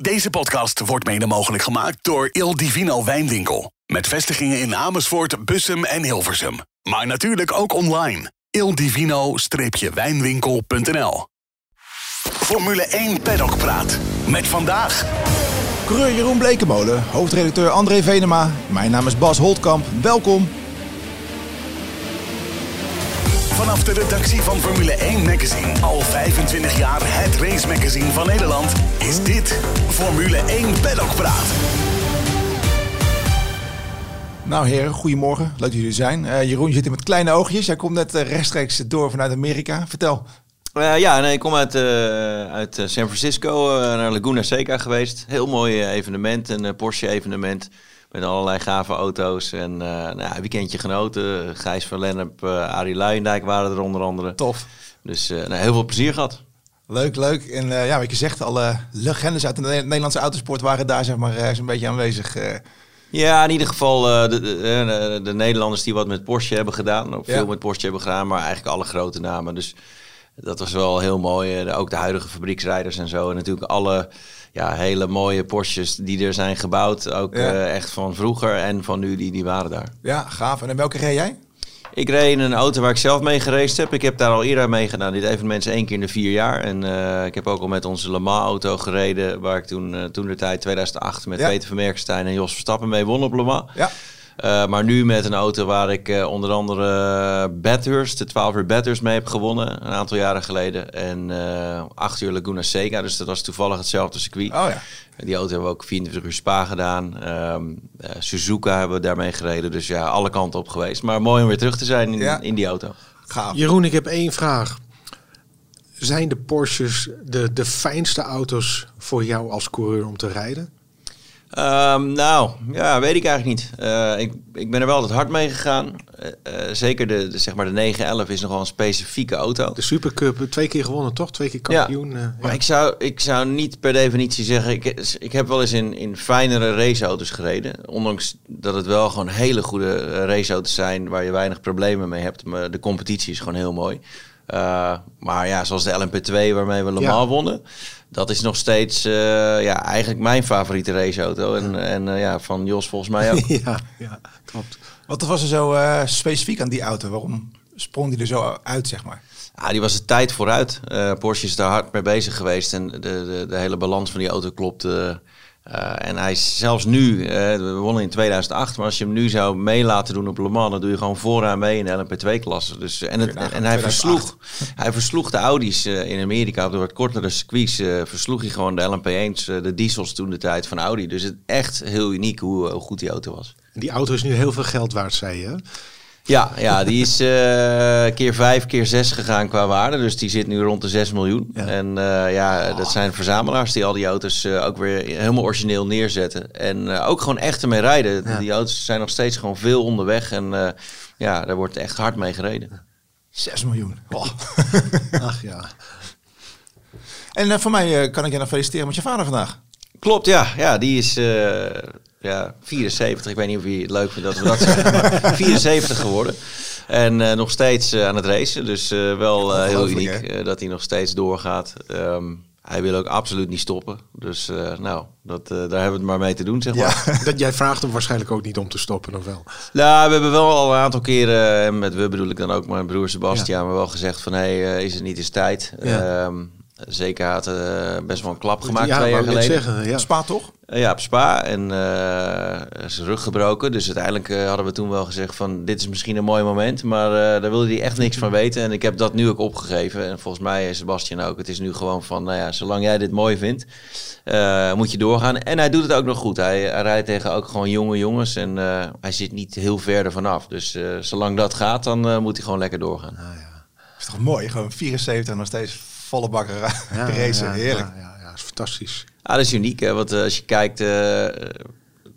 Deze podcast wordt mede mogelijk gemaakt door Il Divino Wijnwinkel. Met vestigingen in Amersfoort, Bussum en Hilversum. Maar natuurlijk ook online. ildivino-wijnwinkel.nl Formule 1 Paddock Praat. Met vandaag... Coureur Jeroen Blekemolen, hoofdredacteur André Venema. Mijn naam is Bas Holtkamp. Welkom. Vanaf de redactie van Formule 1 Magazine, al 25 jaar het race magazine van Nederland, is dit Formule 1 Paddock Praat. Nou heren, goedemorgen. Leuk dat jullie er zijn. Uh, Jeroen zit hier met kleine oogjes. Jij komt net uh, rechtstreeks door vanuit Amerika. Vertel. Uh, ja, nee, ik kom uit, uit San Francisco naar Laguna Seca geweest. Heel mooi evenement, een Porsche evenement. Met allerlei gave auto's. En uh, nou, weekendje genoten. Gijs van Lennep, uh, Arie Luijendijk waren er onder andere. Tof. Dus uh, nou, heel veel plezier gehad. Leuk, leuk. En ja, wat je zegt, alle legendes uit de Nederlandse autosport waren daar zeg maar zo'n beetje aanwezig. Ja, in ieder geval de, de, de, de, Nederlanders die wat met Porsche hebben gedaan. Ook veel met Porsche hebben gedaan, maar eigenlijk alle grote namen. Dus dat was wel heel mooi. Ook de huidige fabrieksrijders en zo. En natuurlijk alle ja, hele mooie Porsches die er zijn gebouwd. Ook uh, echt van vroeger en van nu, die, die waren daar. Ja, gaaf. En welke reed jij? Ik reed in een auto waar ik zelf mee gereisd heb. Ik heb daar al eerder mee gedaan. Dit evenement is één keer in de vier jaar. En uh, ik heb ook al met onze Le Mans auto gereden. Waar ik toen, uh, toen de tijd 2008 met ja. Peter Vermerkenstein en Jos Verstappen mee won op Le Mans. Ja. Uh, maar nu met een auto waar ik uh, onder andere Bathurst, de 12 uur Bathurst mee heb gewonnen. Een aantal jaren geleden. En uh, 8 uur Laguna Seca. Dus dat was toevallig hetzelfde circuit. Oh ja. Die auto hebben we ook 24 uur Spa gedaan. Um, Suzuka hebben we daarmee gereden. Dus ja, alle kanten op geweest. Maar mooi om weer terug te zijn in, ja. in die auto. Gaaf. Jeroen, ik heb één vraag. Zijn de Porsches de, de fijnste auto's voor jou als coureur om te rijden? Um, nou, ja, weet ik eigenlijk niet. Uh, ik, ik ben er wel altijd hard mee gegaan. Uh, uh, zeker de, de, zeg maar de 911 is nog wel een specifieke auto. De Supercup, twee keer gewonnen toch? Twee keer kampioen. Ja, maar ja. ik, zou, ik zou niet per definitie zeggen... Ik, ik heb wel eens in, in fijnere raceauto's gereden. Ondanks dat het wel gewoon hele goede raceauto's zijn... waar je weinig problemen mee hebt. Maar de competitie is gewoon heel mooi. maar ja, zoals de LMP2 waarmee we Le Mans ja. wonnen dat is nog steeds uh, ja, eigenlijk mijn favoriete raceauto. En, ja. en uh, ja, van Jos volgens mij ook. ja, ja, klopt. Wat was er zo uh, specifiek aan die auto? Waarom sprong die er zo uit, zeg maar? Ja, die was de tijd vooruit. Porsche is daar hard mee bezig geweest. En de, de, de hele balans van die auto klopt. Uh, en hij is zelfs nu, uh, we wonnen in 2008, maar als je hem nu zou mee laten doen op Le Mans, dan doe je gewoon vooraan mee in de LMP2-klasse. Dus, en, het, en, en hij, versloeg, hij versloeg de Audi's uh, in Amerika op de wat kortere circuits. versloeg hij gewoon de LMP1's, de diesels toen de tijd van Audi. Dus het echt heel uniek hoe, hoe goed die auto was. Die auto is nu heel veel geld waard, zei je. Ja, ja, die is uh, keer vijf, keer zes gegaan qua waarde. Dus die zit nu rond de 6 miljoen. Ja. En uh, ja, oh. dat zijn verzamelaars die al die auto's uh, ook weer helemaal origineel neerzetten. En ook gewoon echt ermee rijden. Ja. Die auto's zijn nog steeds gewoon veel onderweg. En ja, daar wordt echt hard mee gereden. 6 miljoen. Oh. Ach ja. En voor mij kan ik je nog feliciteren met je vader vandaag. Klopt, ja. Ja, die is ja, 74. Ik weet niet of je het leuk vindt dat we dat zeggen. Maar 74 geworden. En uh, nog steeds uh, aan het racen. Dus uh, wel heel uniek dat hij nog steeds doorgaat. Um, hij wil ook absoluut niet stoppen. Dus nou, dat, daar hebben we het maar mee te doen, zeg maar. Ja, dat, jij vraagt hem waarschijnlijk ook niet om te stoppen, of wel? Nou, we hebben wel al een aantal keren, en met we bedoel ik dan ook mijn broer Sebastian, ja. maar wel gezegd van, hé, hey, is het niet eens tijd? Ja. Um, Zeker had uh, best wel een klap gemaakt ja, twee jaar geleden. Zeggen, ja. Spa toch? Uh, ja, op Spa. En uh, zijn rug gebroken. Dus uiteindelijk hadden we toen wel gezegd van dit is misschien een mooi moment. Maar daar wilde hij echt niks van weten. En ik heb dat nu ook opgegeven. En volgens mij Sebastian ook. Het is nu gewoon van, nou ja, zolang jij dit mooi vindt, moet je doorgaan. En hij doet het ook nog goed. Hij, hij rijdt tegen ook gewoon jonge jongens. En hij zit niet heel ver ervan af. Dus zolang dat gaat, dan moet hij gewoon lekker doorgaan. Ah, ja. is toch mooi? Gewoon 74 nog steeds volle bakken ja, racen. Ja, Heerlijk. Ja, ja, ja, is fantastisch. Ah, dat is uniek, hè? Want uh, als je kijkt, uh,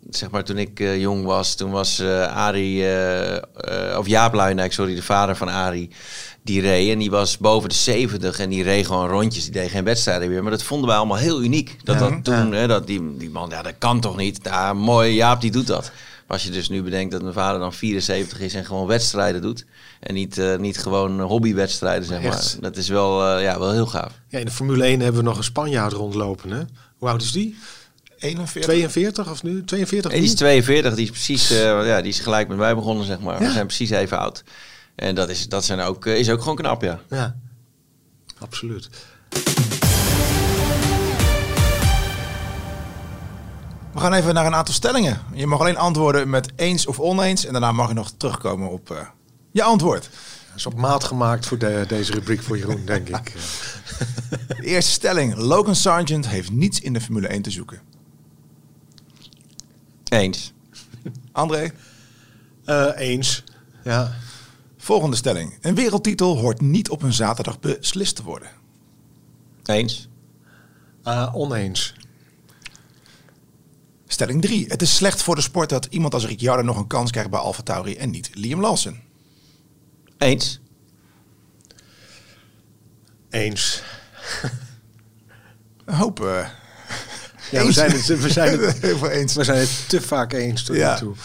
zeg maar toen ik uh, jong was, toen was Arie, of Jaap Luijendijk, sorry, de vader van Arie, die reed. En die was boven de 70 en die reed gewoon rondjes. Die deed geen wedstrijden meer. Maar dat vonden wij allemaal heel uniek. Dat dat toen, hè, dat die, die man, ja, dat kan toch niet. Ja, mooi, Jaap, die doet dat. Als je dus nu bedenkt dat mijn vader dan 74 is en gewoon wedstrijden doet. En niet, uh, niet gewoon hobbywedstrijden, zeg maar. Echt? Dat is wel, uh, ja, wel heel gaaf. Ja, in de Formule 1 hebben we nog een Spanjaard rondlopen, hè? Hoe oud is die? 41. 42 of nu? 42 Die is nu? 42, die is precies, eh, ja, die is gelijk met mij begonnen, zeg maar. Ja. We zijn precies even oud. En dat is, dat zijn ook, eh, is ook gewoon knap, ja. Ja, absoluut. We gaan even naar een aantal stellingen. Je mag alleen antwoorden met eens of oneens. En daarna mag je nog terugkomen op eh, je antwoord. Dat is op maat gemaakt voor de, deze rubriek voor Jeroen, denk ik. De eerste stelling. Logan Sargent heeft niets in de Formule 1 te zoeken. Eens. André? Eh, eens. Ja. Volgende stelling. Een wereldtitel hoort niet op een zaterdag beslist te worden. Eens. Eh, oneens. Stelling 3. Het is slecht voor de sport dat iemand als Ricciardo nog een kans krijgt bij Alfa Tauri en niet Liam Lawson. Eens. Eens. Een hoop. eh, Ja, we zijn het, we zijn het, Heel veel eens. we zijn het te vaak eens tot Ja. nu toe.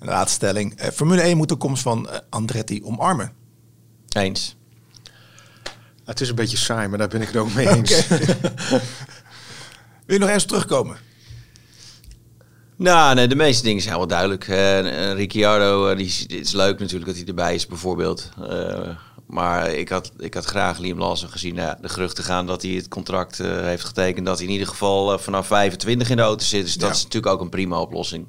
Laatste stelling. Eh, Formule 1 moet de komst van eh, Andretti omarmen. Eens. Het is een beetje saai, maar daar ben ik het ook mee eens. Wil je nog eens terugkomen? Nou, nee, de meeste dingen zijn wel duidelijk. Eh, eh, Ricciardo, eh, die is, leuk natuurlijk dat hij erbij is, bijvoorbeeld. Maar ik had, ik had graag Liam Lawson gezien. Nou ja, de geruchten gaan dat hij het contract heeft getekend. Dat hij in ieder geval vanaf 25 in de auto zit. Dus dat Ja. is natuurlijk ook een prima oplossing.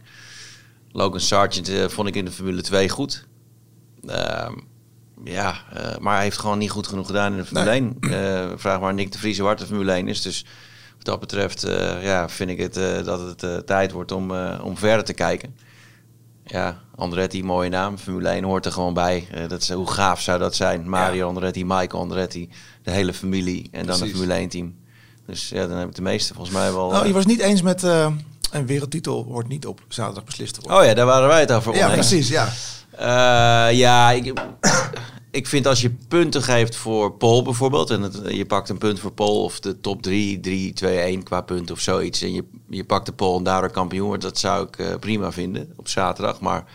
Logan Sargent vond ik in de Formule 2 goed. Ehm, ja, maar hij heeft gewoon niet goed genoeg gedaan in de Formule Nee. 1. Eh, vraag maar Nick de Vries hoe hard de Formule 1 is. Dus wat dat betreft eh, ja, vind ik het, eh, dat het eh, tijd wordt om, om verder te kijken. Ja, Andretti, mooie naam. Formule 1 hoort er gewoon bij. Dat is, hoe gaaf zou dat zijn? Mario Andretti, Michael Andretti, de hele familie en dan een Formule 1 team. Dus ja, dan heb ik de meeste volgens mij wel... Nou, je was niet eens met eh, een wereldtitel hoort niet op zaterdag beslist te worden. Oh ja, daar waren wij het over ja, precies. Ja. Ja, ik, ik vind als je punten geeft voor Pol bijvoorbeeld... en het, je pakt een punt voor Pol of de top 3, 3, 2, 1 qua punt of zoiets... en je, je pakt de Pol en daardoor kampioen wordt... dat zou ik eh, prima vinden op zaterdag. Maar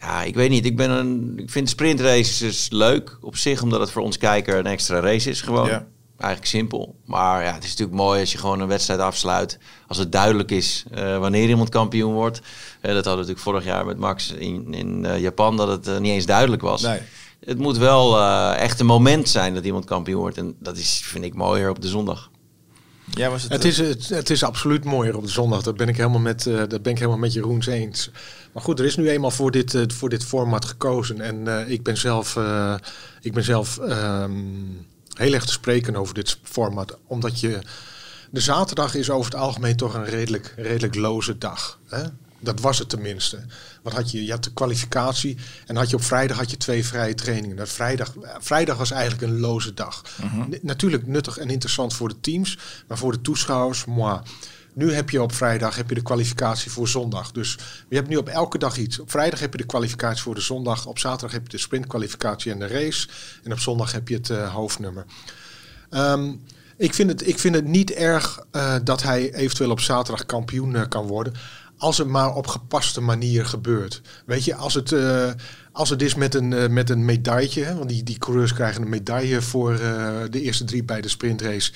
ja, ik weet niet. Ik, ben een, ik vind sprintraces leuk op zich... omdat het voor ons kijker een extra race is gewoon. Ja. Eigenlijk simpel. Maar ja, het is natuurlijk mooi als je gewoon een wedstrijd afsluit. Als het duidelijk is eh, wanneer iemand kampioen wordt. Eh, dat hadden we natuurlijk vorig jaar met Max in, in Japan, dat het niet eens duidelijk was. Nee. Het moet wel eh, echt een moment zijn dat iemand kampioen wordt. En dat is, vind ik, mooier op de zondag. Jij was het, Het is, het, het is absoluut mooier op de zondag. Dat ben ik helemaal met, eh, dat ben ik helemaal met Jeroens eens. Maar goed, er is nu eenmaal voor dit, eh, voor dit format gekozen. En eh, ik ben zelf, eh, ik ben zelf ehm, heel erg te spreken over dit format. Omdat je... De zaterdag is over het algemeen toch een redelijk, redelijk loze dag. Hè? Dat was het tenminste. Wat had je? Je had de kwalificatie en had je op vrijdag had je twee vrije trainingen. Dat vrijdag, vrijdag was eigenlijk een loze dag. N- Natuurlijk nuttig en interessant voor de teams, maar voor de toeschouwers, moi. Nu heb je op vrijdag heb je de kwalificatie voor zondag. Dus je hebt nu op elke dag iets. Op vrijdag heb je de kwalificatie voor de zondag. Op zaterdag heb je de sprintkwalificatie en de race. En op zondag heb je het eh, hoofdnummer. Ehm, ik, vind het, ik vind het niet erg eh, dat hij eventueel op zaterdag kampioen eh, kan worden. Als het maar op gepaste manier gebeurt. Weet je, als het, eh, als het is met een, eh, met een medaille. hè, Want die, die coureurs krijgen een medaille voor eh, de eerste drie bij de sprintrace.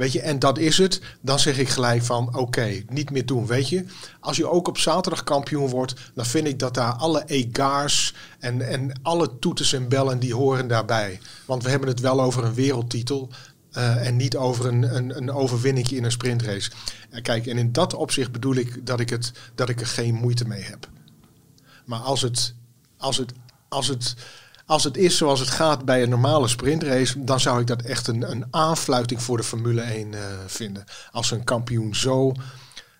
Weet je, en dat is het. Dan zeg ik gelijk van oké, niet meer doen. Weet je, als je ook op zaterdag kampioen wordt, dan vind ik dat daar alle egaars en, en alle toeters en bellen die horen daarbij. Want we hebben het wel over een wereldtitel. Eh, en niet over een, een, een overwinningje in een sprintrace. En kijk, en in dat opzicht bedoel ik dat ik, het, dat ik er geen moeite mee heb. Maar als het, als het, als het, als het is zoals het gaat bij een normale sprintrace, dan zou ik dat echt een, een aanfluiting voor de Formule 1 eh, vinden. Als een kampioen zo,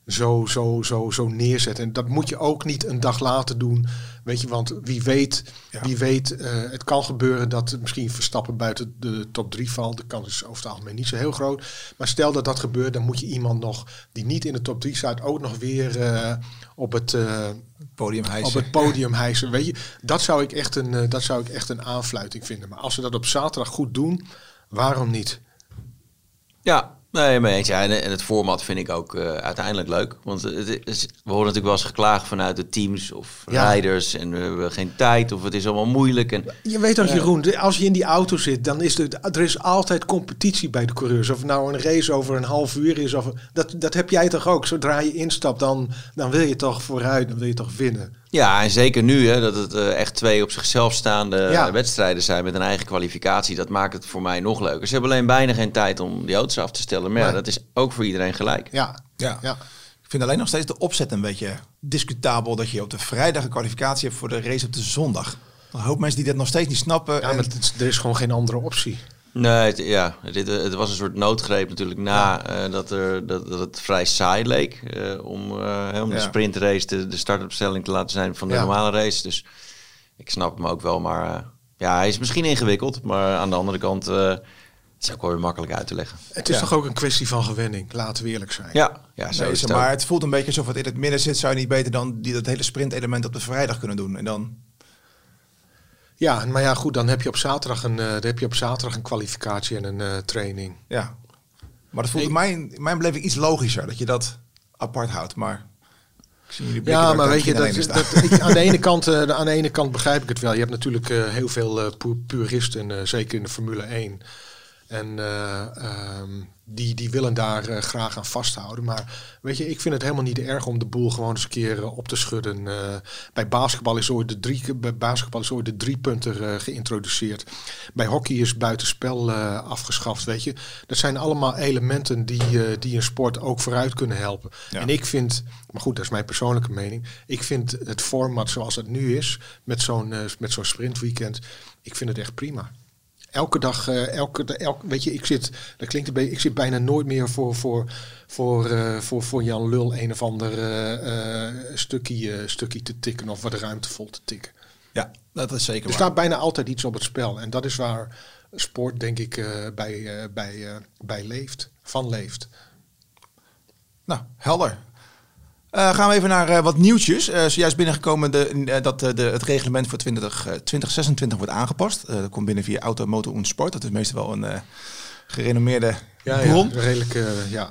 zo, zo, zo, zo neerzet. En dat moet je ook niet een dag later doen. Weet je, want wie weet, Ja. wie weet eh, het kan gebeuren dat misschien Verstappen buiten de top 3 valt. De kans is over het algemeen niet zo heel groot. Maar stel dat dat gebeurt, dan moet je iemand nog die niet in de top 3 staat, ook nog weer eh, op het... eh, podium hijsen. op het podium hijsen. Weet je, dat zou ik echt een, dat zou ik echt een aanfluiting vinden. Maar als ze dat op zaterdag goed doen, waarom niet? Ja, Nee. Ja, en, het format vind ik ook uh, uiteindelijk leuk. Want het is, we horen natuurlijk wel eens geklaagd vanuit de teams of Ja. rijders. En we hebben geen tijd of het is allemaal moeilijk. En, Je weet toch, Jeroen, als je in die auto zit, dan is er, er is altijd competitie bij de coureurs. Of nou een race over een half uur is, of, dat, dat heb jij toch ook. Zodra je instapt, dan, dan wil je toch vooruit, dan wil je toch winnen. Ja, en zeker nu hè, dat het eh, echt twee op zichzelf staande Ja. wedstrijden zijn met een eigen kwalificatie. Dat maakt het voor mij nog leuker. Ze hebben alleen bijna geen tijd om die auto's af te stellen. Maar Nee. dat is ook voor iedereen gelijk. Ja, Ja. ja. Ik vind alleen nog steeds de opzet een beetje discutabel dat je op de vrijdag een kwalificatie hebt voor de race op de zondag. Een hoop mensen die dat nog steeds niet snappen. ja en- maar het er is gewoon geen andere optie. Nee, het, ja, dit, eh, het was een soort noodgreep natuurlijk na eh, dat, er, dat, dat het vrij saai leek. eh, om eh, de Ja. sprintrace de, de start-opstelling te laten zijn van de Ja. normale race. Dus ik snap hem ook wel. Maar eh, ja, hij is misschien ingewikkeld. Maar aan de andere kant eh, het is ook wel weer makkelijk uit te leggen. Het is Ja. toch ook een kwestie van gewenning, laten we eerlijk zijn. Ja, ja zo Nee, is zeg het ook. maar het voelt een beetje alsof het in het midden zit. Zou je niet beter dan die, dat hele sprintelement op de vrijdag kunnen doen? En dan, Ja, maar ja, goed, dan heb je op zaterdag een, eh, dan heb je op zaterdag een kwalificatie en een eh, training. ja. Maar dat voelt in mijn, in mijn beleving iets logischer dat je dat apart houdt. Maar ik zie jullie blikken Ja, maar weet je, dat, dat, ik, aan, de ene kant, eh, aan de ene kant begrijp ik het wel. Je hebt natuurlijk heel veel pu- puristen, zeker in de Formule 1. En eh, ehm, die, die willen daar eh, graag aan vasthouden. Maar weet je, ik vind het helemaal niet erg om de boel gewoon eens een keer eh, op te schudden. Bij basketbal is ooit de drie, bij basketbal is ooit de driepunter geïntroduceerd. Bij hockey is buitenspel afgeschaft, weet je. Dat zijn allemaal elementen die, die een sport ook vooruit kunnen helpen. Ja. En ik vind, maar goed, dat is mijn persoonlijke mening. Ik vind het format zoals het nu is, met zo'n met zo'n sprintweekend, ik vind het echt prima. Elke dag, eh, elke, da- elk, weet je, ik zit, dat klinkt een beetje, ik zit bijna nooit meer voor, voor, voor, eh, voor, voor Jan Lul een of ander eh, stukje, stukje te tikken of wat ruimtevol te tikken. Ja, dat is zeker Er waar. staat bijna altijd iets op het spel. En dat is waar sport, denk ik, bij, bij, bij leeft, van leeft. Nou, helder. Eh, gaan we even naar eh, wat nieuwtjes. Eh zojuist binnengekomen de, dat de, het reglement voor 20, eh, 2026 wordt aangepast. Dat komt binnen via Auto, Motor en Sport. Dat is meestal wel een gerenommeerde bron. redelijk, eh, ja.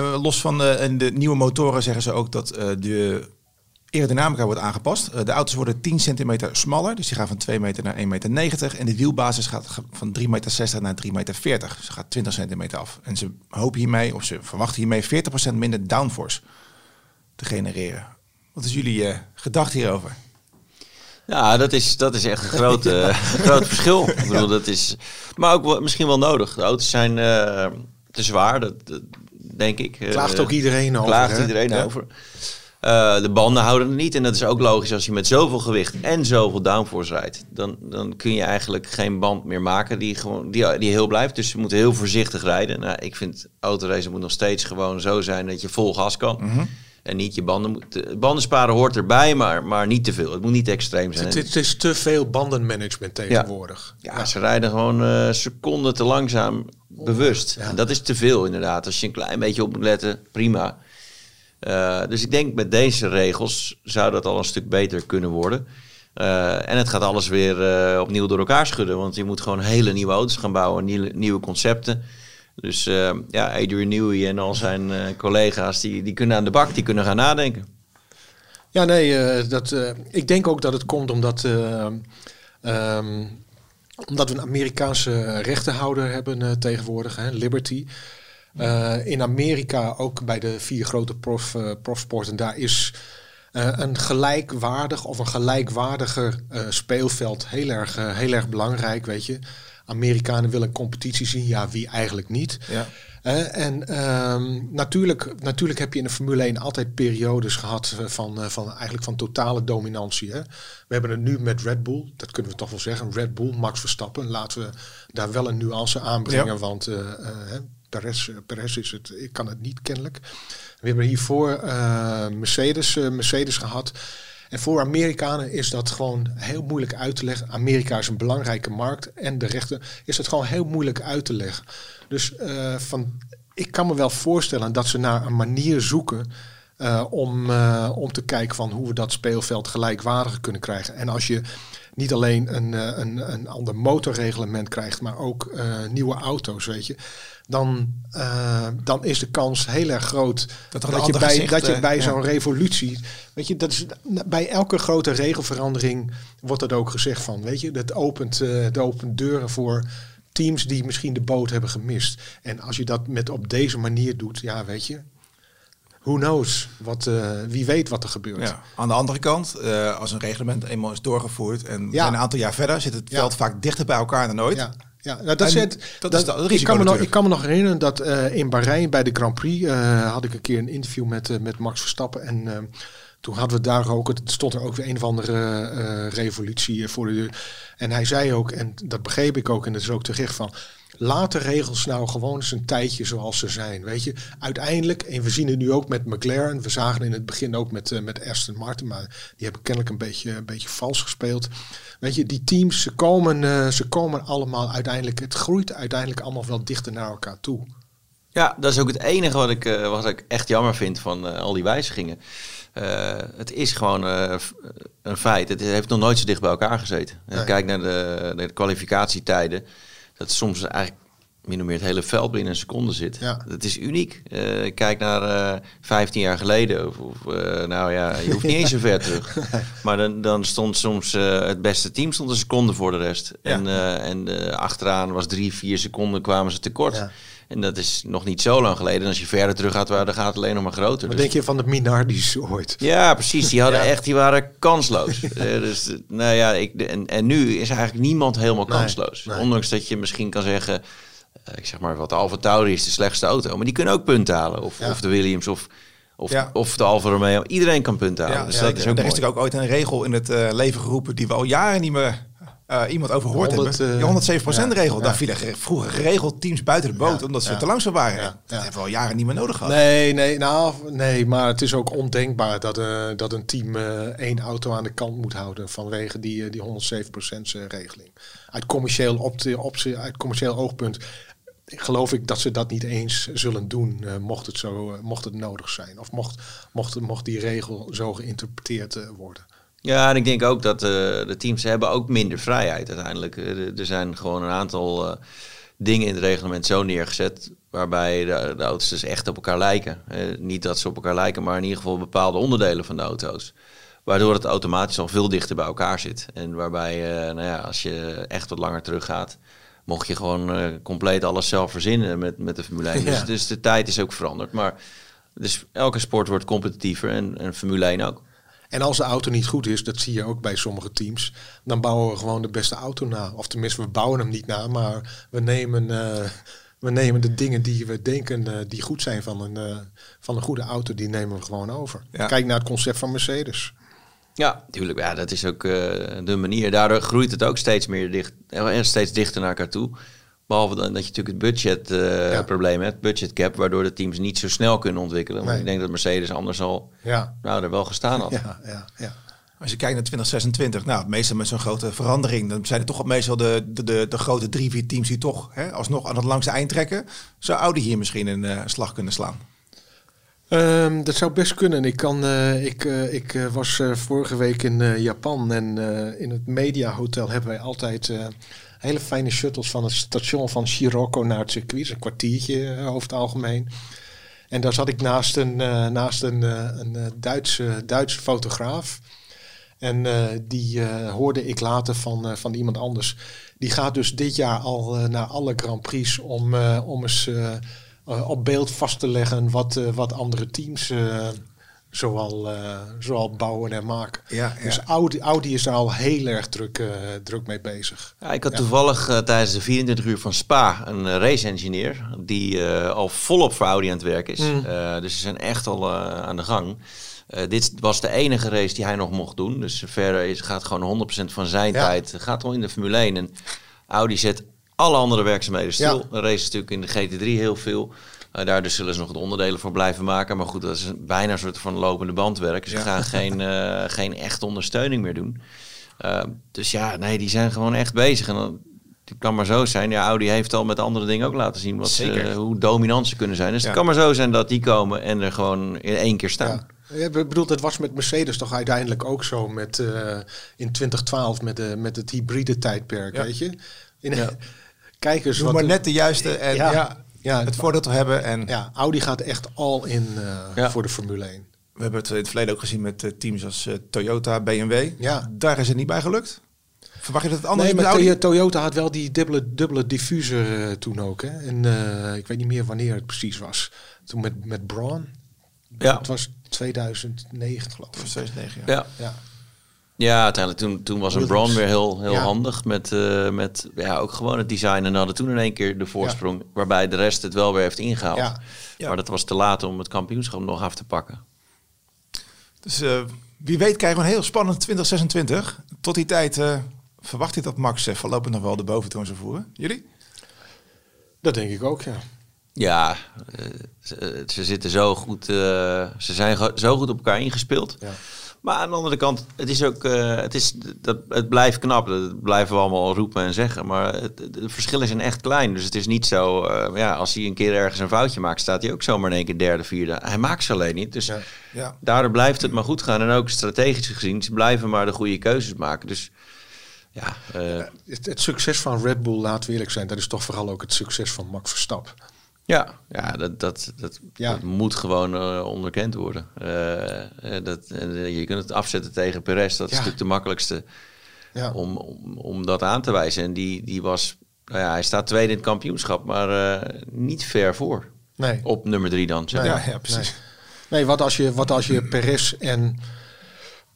Los van de, de nieuwe motoren zeggen ze ook dat de aerodynamica wordt aangepast. De auto's worden 10 centimeter smaller, dus die gaan van 2 meter naar 1,90 meter. En de wielbasis gaat ga- van 3,60 meter naar 3,40 meter. Dus ze gaat 20 centimeter af. En ze hopen hiermee, of ze verwachten hiermee 40% minder downforce te genereren. Wat is jullie eh gedachte hierover? Ja, dat is, dat is echt een groot, eh, groot verschil. Ik bedoel, dat is, maar ook wel, misschien wel nodig. De auto's zijn eh, te zwaar, dat, dat denk ik. Klaagt ook iedereen over. Klaagt hè? iedereen Ja. over. De banden houden het niet. En dat is ook logisch als je met zoveel gewicht en zoveel downforce rijdt. Dan, dan kun je eigenlijk geen band meer maken die, gewoon, die, die heel blijft. Dus je moet heel voorzichtig rijden. Nou, ik vind autoracen moet nog steeds gewoon zo zijn dat je vol gas kan. Mhm. En niet je banden moet. de Banden sparen hoort erbij, maar, maar niet te veel. Het moet niet extreem zijn. Het, het is te veel bandenmanagement tegenwoordig. Ja, ze rijden gewoon eh, seconden te langzaam bewust. En dat is te veel inderdaad. Als je een klein beetje op moet letten, prima. Eh, dus ik denk met deze regels zou dat al een stuk beter kunnen worden. Eh, en het gaat alles weer eh, opnieuw door elkaar schudden. Want je moet gewoon hele nieuwe auto's gaan bouwen, nieuwe, nieuwe concepten. Dus eh, ja, Adrian Newey en al zijn eh, collega's, die, die kunnen aan de bak, die kunnen gaan nadenken. Ja, nee, eh, dat, eh, ik denk ook dat het komt omdat, eh, ehm, omdat we een Amerikaanse rechtenhouder hebben tegenwoordig, hè, Liberty. In Amerika, ook bij de vier grote prof, profsporten, daar is een gelijkwaardig of een gelijkwaardiger eh, speelveld heel erg, heel erg belangrijk, weet je. Amerikanen willen competitie zien, ja, wie eigenlijk niet. Ja. En ehm, natuurlijk, natuurlijk heb je in de Formule 1 altijd periodes gehad eh, van, eh, van eigenlijk van totale dominantie. Hè? We hebben het nu met Red Bull, dat kunnen we toch wel zeggen. Red Bull, Max Verstappen. Laten we daar wel een nuance aanbrengen, Ja. want eh, hè, Perez, Perez is het, ik kan het niet kennelijk. We hebben hiervoor Mercedes, Mercedes gehad. En voor Amerikanen is dat gewoon heel moeilijk uit te leggen. Amerika is een belangrijke markt en de rechten is dat gewoon heel moeilijk uit te leggen. Dus eh, van, ik kan me wel voorstellen dat ze naar een manier zoeken eh, om, eh, om te kijken van hoe we dat speelveld gelijkwaardig kunnen krijgen. En als je niet alleen een, een, een ander motorreglement krijgt, maar ook nieuwe auto's, weet je. Dan, eh, dan is de kans heel erg groot Dat je bij, gezicht, dat je eh, bij ja. zo'n revolutie, weet je, dat is bij elke grote regelverandering wordt dat ook gezegd van, weet je, dat opent, eh dat opent deuren voor teams die misschien de boot hebben gemist. En als je dat met op deze manier doet, ja, weet je, who knows, wat, eh, wie weet wat er gebeurt. Ja. Aan de andere kant, eh, als een reglement eenmaal is doorgevoerd en we Ja. zijn een aantal jaar verder, zit het Ja. veld vaak dichter bij elkaar dan ooit. Ja, nou, dat, het, dat dat, is het ik, kan me nog, ik kan me nog herinneren dat eh, in Bahrein bij de Grand Prix eh, had ik een keer een interview met, eh, met Max Verstappen. En toen hadden we daar ook, het stond er ook weer een of andere eh, revolutie eh, voor de deur. En hij zei ook, en dat begreep ik ook, en dat is ook terecht van. Laat de regels nou gewoon eens een tijdje zoals ze zijn. Weet je, uiteindelijk, en we zien het nu ook met McLaren. We zagen in het begin ook met, eh, met Aston Martin, maar die hebben kennelijk een beetje, een beetje vals gespeeld. Weet je, die teams, ze komen, ze komen allemaal uiteindelijk, het groeit uiteindelijk allemaal wel dichter naar elkaar toe. Ja, dat is ook het enige wat ik, wat ik echt jammer vind van al die wijzigingen. Eh, het is gewoon eh, een feit. Het heeft nog nooit zo dicht bij elkaar gezeten. Nee. Kijk naar de, de kwalificatietijden. Dat soms eigenlijk min of meer het hele veld binnen een seconde zit. Ja. Dat is uniek. Eh, kijk naar eh 15 jaar geleden. Of, of, nou ja, je hoeft niet eens zo ver terug. Maar dan, dan stond soms het beste team stond een seconde voor de rest. Ja. En, en achteraan was drie, vier seconden kwamen ze tekort. Ja. En dat is nog niet zo lang geleden. En als je verder terug gaat, waar- dan gaat het alleen nog maar groter. Wat Dus- denk je van de Minardis ooit? ja, precies. Die hadden Ja. echt, die waren kansloos. Eh, dus, eh, nou ja, ik, en, en nu is eigenlijk niemand helemaal kansloos. nee. Ondanks dat je misschien kan zeggen, eh, ik zeg maar wat de Alfa Tauri is de slechtste auto, maar die kunnen ook punten halen. Of, Ja. of de Williams of, of, Ja. of de Alfa Romeo. Iedereen kan punten halen. Ja, dus ja, dat is ook er is natuurlijk ook ooit een regel in het leven geroepen die we al jaren niet meer eh, iemand over gehoord 100, hebben. eh, Die 107% regel. ja, Daar vielen vroeger geregeld teams buiten de boot omdat ze te langzaam waren. Dat hebben we al jaren niet meer nodig gehad. Nee, nee, nou, nee, maar het is ook ondenkbaar dat, eh, dat een team eh, één auto aan de kant moet houden vanwege die, eh, die 107% regeling. Uit commercieel, op op, uit commercieel oogpunt geloof ik dat ze dat niet eens zullen doen, eh, mocht, het zo, eh, mocht het nodig zijn. Of mocht, mocht, mocht die regel zo geïnterpreteerd eh, worden. Ja, en ik denk ook dat eh, de teams hebben ook minder vrijheid uiteindelijk. Eh, er- zijn gewoon een aantal eh, dingen in het reglement zo neergezet waarbij de, de auto's dus echt op elkaar lijken. Niet dat ze op elkaar lijken, maar in ieder geval bepaalde onderdelen van de auto's. Waardoor het automatisch al veel dichter bij elkaar zit. En waarbij, nou ja, als je echt wat langer teruggaat, mocht je gewoon compleet alles zelf verzinnen met, met de Formule 1. Dus, dus de tijd is ook veranderd. Maar dus elke sport wordt competitiever en, en Formule 1 ook. En als de auto niet goed is, dat zie je ook bij sommige teams, dan bouwen we gewoon de beste auto na. Of tenminste, we bouwen hem niet na, maar we nemen, eh, we nemen de dingen die we denken eh, die goed zijn van een, eh, van een goede auto, die nemen we gewoon over. Ja. Kijk naar het concept van Mercedes. Ja, tuurlijk. Ja, dat is ook eh, de manier. Daardoor groeit het ook steeds meer dicht, en steeds dichter naar elkaar toe. Behalve dan dat je natuurlijk het budget eh, Ja. probleem hebt, budget cap, waardoor de teams niet zo snel kunnen ontwikkelen. Maar Nee. ik denk dat Mercedes anders al Ja, nou, er wel gestaan had. ja, ja. ja. Als je kijkt naar 2026, nou, meestal met zo'n grote verandering, dan zijn het toch meestal de, de, de, de grote drie, vier teams die toch hè, alsnog aan het langste eind trekken. Zou Audi hier misschien een eh, slag kunnen slaan? Ehm, dat zou best kunnen. Ik, kan, eh, ik, eh, ik was eh, vorige week in eh, Japan en eh, in het Media Hotel hebben wij altijd eh, hele fijne shuttles van het station van Shiroko naar het circuit. Een kwartiertje eh, over het algemeen. En daar zat ik naast een, eh, naast een, eh, een Duitse, Duitse fotograaf. En die hoorde ik later van, van iemand anders. Die gaat dus dit jaar al naar alle Grand Prix om, om eens op beeld vast te leggen wat, wat andere teams eh, zoal, eh, zoal bouwen en maken. Ja, ja. Dus Audi, Audi is daar al heel erg druk, eh, druk mee bezig. Ja, ik had toevallig eh, tijdens de 24 uur van Spa een race-engineer die eh, al volop voor Audi aan het werk is. Mm. Eh, dus ze zijn echt al eh, aan de gang. Eh, dit was de enige race die hij nog mocht doen. Dus verder is, gaat gewoon 100% van zijn Ja. tijd gaat al in de Formule 1. En Audi zet alle andere werkzaamheden stil. Ja. Een race is natuurlijk in de GT3 heel veel. Eh, daar dus zullen ze nog de onderdelen voor blijven maken. Maar goed, dat is bijna een soort van lopende bandwerk. Ze Ja. gaan geen, eh, geen echte ondersteuning meer doen. Uh, dus ja, nee, die zijn gewoon echt bezig. En dan, het kan maar zo zijn. Ja, Audi heeft al met andere dingen ook laten zien wat ze, hoe dominant ze kunnen zijn. Dus Ja. het kan maar zo zijn dat die komen en er gewoon in één keer staan. Ja. Ja, ik bedoel, dat was met Mercedes toch uiteindelijk ook zo met, eh, in 2012 met, de, met het hybride tijdperk, Ja. weet je? In, Ja. Kijk eens Doe wat maar de- net de juiste en ja, Ja. Het voordeel te hebben. En ja, Audi gaat echt al in eh, Ja. voor de Formule 1. we hebben het in het verleden ook gezien met eh, teams als eh, Toyota, BMW. Ja. Daar is het niet bij gelukt. Verwacht je dat het anders Nee, is maar met Audi? Toy- Toyota had wel die dubbele, dubbele diffuser eh, toen ook. Hè? En eh, ik weet niet meer wanneer het precies was. Toen met, met Braun. Ja. Het was 2009 geloof ik. 2009, ja. Ja. Ja. Ja, uiteindelijk toen, toen was een. Braun weer heel, heel Ja. handig met, eh, met ja, ook gewoon het design. En hadden toen in één keer de voorsprong, waarbij de rest het wel weer heeft ingehaald. Ja. Ja. Maar dat was te laat om het kampioenschap nog af te pakken. Dus eh, wie weet krijgen we een heel spannend 2026. Tot die tijd eh, verwacht ik dat Max voorlopig nog wel de boventoon zou voeren. Jullie? Dat denk ik ook, ja. Ja, ze, ze zitten zo goed, eh, ze zijn zo goed op elkaar ingespeeld. Ja. Maar aan de andere kant, het is ook, eh, het, is, dat, het blijft knap. Dat blijven we allemaal roepen en zeggen. Maar het, het- de verschillen zijn echt klein. Dus het is niet zo, eh, ja, als hij een keer ergens een foutje maakt, staat hij ook zomaar in één keer derde, vierde. Hij maakt ze alleen niet. Dus Ja. Ja. daardoor blijft het maar goed gaan. En ook strategisch gezien, ze blijven maar de goede keuzes maken. Dus ja, eh, Het, het succes van Red Bull, laten we eerlijk zijn, dat is toch vooral ook het succes van Max Verstappen. Ja, ja dat, dat, dat, Ja. dat moet gewoon eh, onderkend worden. Eh, eh, dat, je kunt het afzetten tegen Perez. Dat is Ja. natuurlijk de makkelijkste Ja. om, om, om dat aan te wijzen. En die, die was, nou ja, hij staat tweede in het kampioenschap, maar eh, niet ver voor. Nee. Op nummer drie dan. Zeg Nee. Ja, ja, precies. Nee, wat als je, wat als je Perez en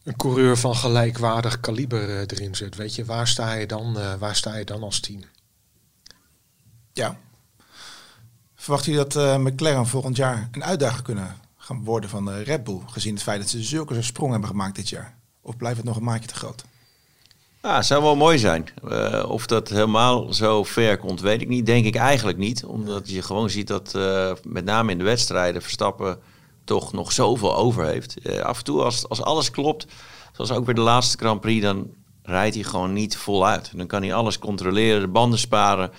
een coureur van gelijkwaardig kaliber erin zet? Weet je, waar sta je dan, eh, waar sta je dan als team? Ja. Verwachten jullie dat eh, McLaren volgend jaar een uitdager kunnen gaan worden van eh, Red Bull? Gezien het feit dat ze zulke sprong hebben gemaakt dit jaar. Of blijft het nog een maatje te groot? Ja, het zou wel mooi zijn. Eh, of dat helemaal zo ver komt, weet ik niet. Denk ik eigenlijk niet. Omdat je gewoon ziet dat met name in de wedstrijden Verstappen toch nog zoveel over heeft. Af en toe als, als alles klopt, zoals ook weer de laatste Grand Prix, dan rijdt hij gewoon niet voluit. Dan kan hij alles controleren, de banden sparen.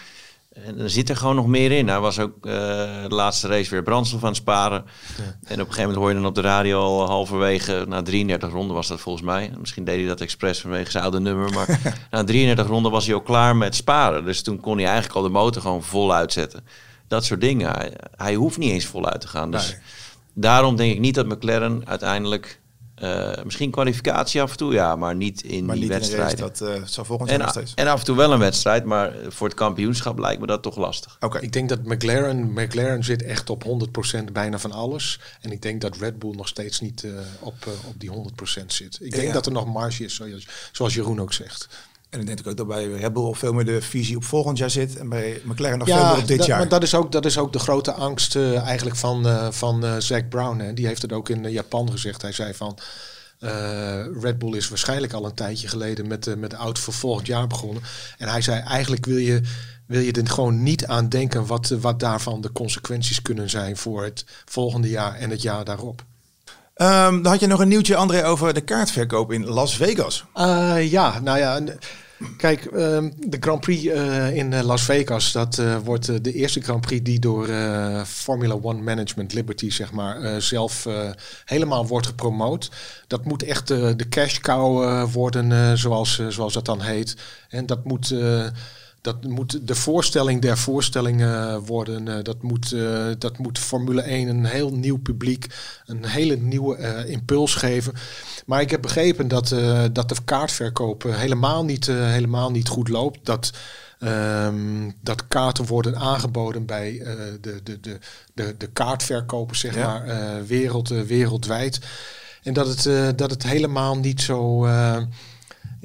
En dan zit er gewoon nog meer in. Hij was ook eh, de laatste race weer brandstof aan het sparen. En op een gegeven moment hoor je dan op de radio al halverwege, na 33 ronden was dat volgens mij. Misschien deed hij dat expres vanwege zijn oude nummer. Maar na 33 ronden was hij al klaar met sparen. Dus toen kon hij eigenlijk al de motor gewoon vol uitzetten. Dat soort dingen. Hij, hij hoeft niet eens voluit te gaan. Dus Nee. daarom denk ik niet dat McLaren uiteindelijk... eh, misschien kwalificatie af en toe, ja, maar niet in Maar die niet in de wedstrijden. race, dat eh, zal volgend jaar En, nog steeds. en af en toe wel een wedstrijd, maar voor het kampioenschap lijkt me dat toch lastig. Oké, Ik denk dat McLaren, McLaren zit echt op 100% bijna van alles. En ik denk dat Red Bull nog steeds niet eh, op, eh, op die 100% zit. Ik denk Ja. dat er nog marge is, zoals, zoals Jeroen ook zegt. En ik denk ook dat bij Red Bull veel meer de visie op volgend jaar zit. En bij McLaren nog veel meer op dit dat, jaar. maar dat is, ook, dat is ook de grote angst eh, eigenlijk van, eh van eh Zack Brown. Hè. Die heeft het ook in Japan gezegd. Hij zei van... Red Bull is waarschijnlijk al een tijdje geleden met, met de auto voor volgend jaar begonnen. En hij zei eigenlijk wil je, wil je er gewoon niet aan denken wat, wat daarvan de consequenties kunnen zijn voor het volgende jaar en het jaar daarop. Ehm, dan had je nog een nieuwtje, André, over de kaartverkoop in Las Vegas. Ja, nou ja. Kijk, ehm, de Grand Prix eh, in eh, Las Vegas, dat eh, wordt de eerste Grand Prix die door Formula One Management Liberty, zeg maar, zelf helemaal wordt gepromoot. Dat moet echt de cash cow worden, zoals, zoals dat dan heet. En dat moet, dat moet de voorstelling der voorstellingen worden. Eh, dat, moet, eh, dat moet Formule 1 een heel nieuw publiek, een hele nieuwe eh, impuls geven. Maar ik heb begrepen dat, eh, dat de kaartverkoop helemaal, niet, helemaal niet goed loopt. Dat, ehm, dat kaarten worden aangeboden bij de, de, de, de, de kaartverkopers, zeg Ja. maar, wereld, wereldwijd. En dat het, dat het helemaal niet zo.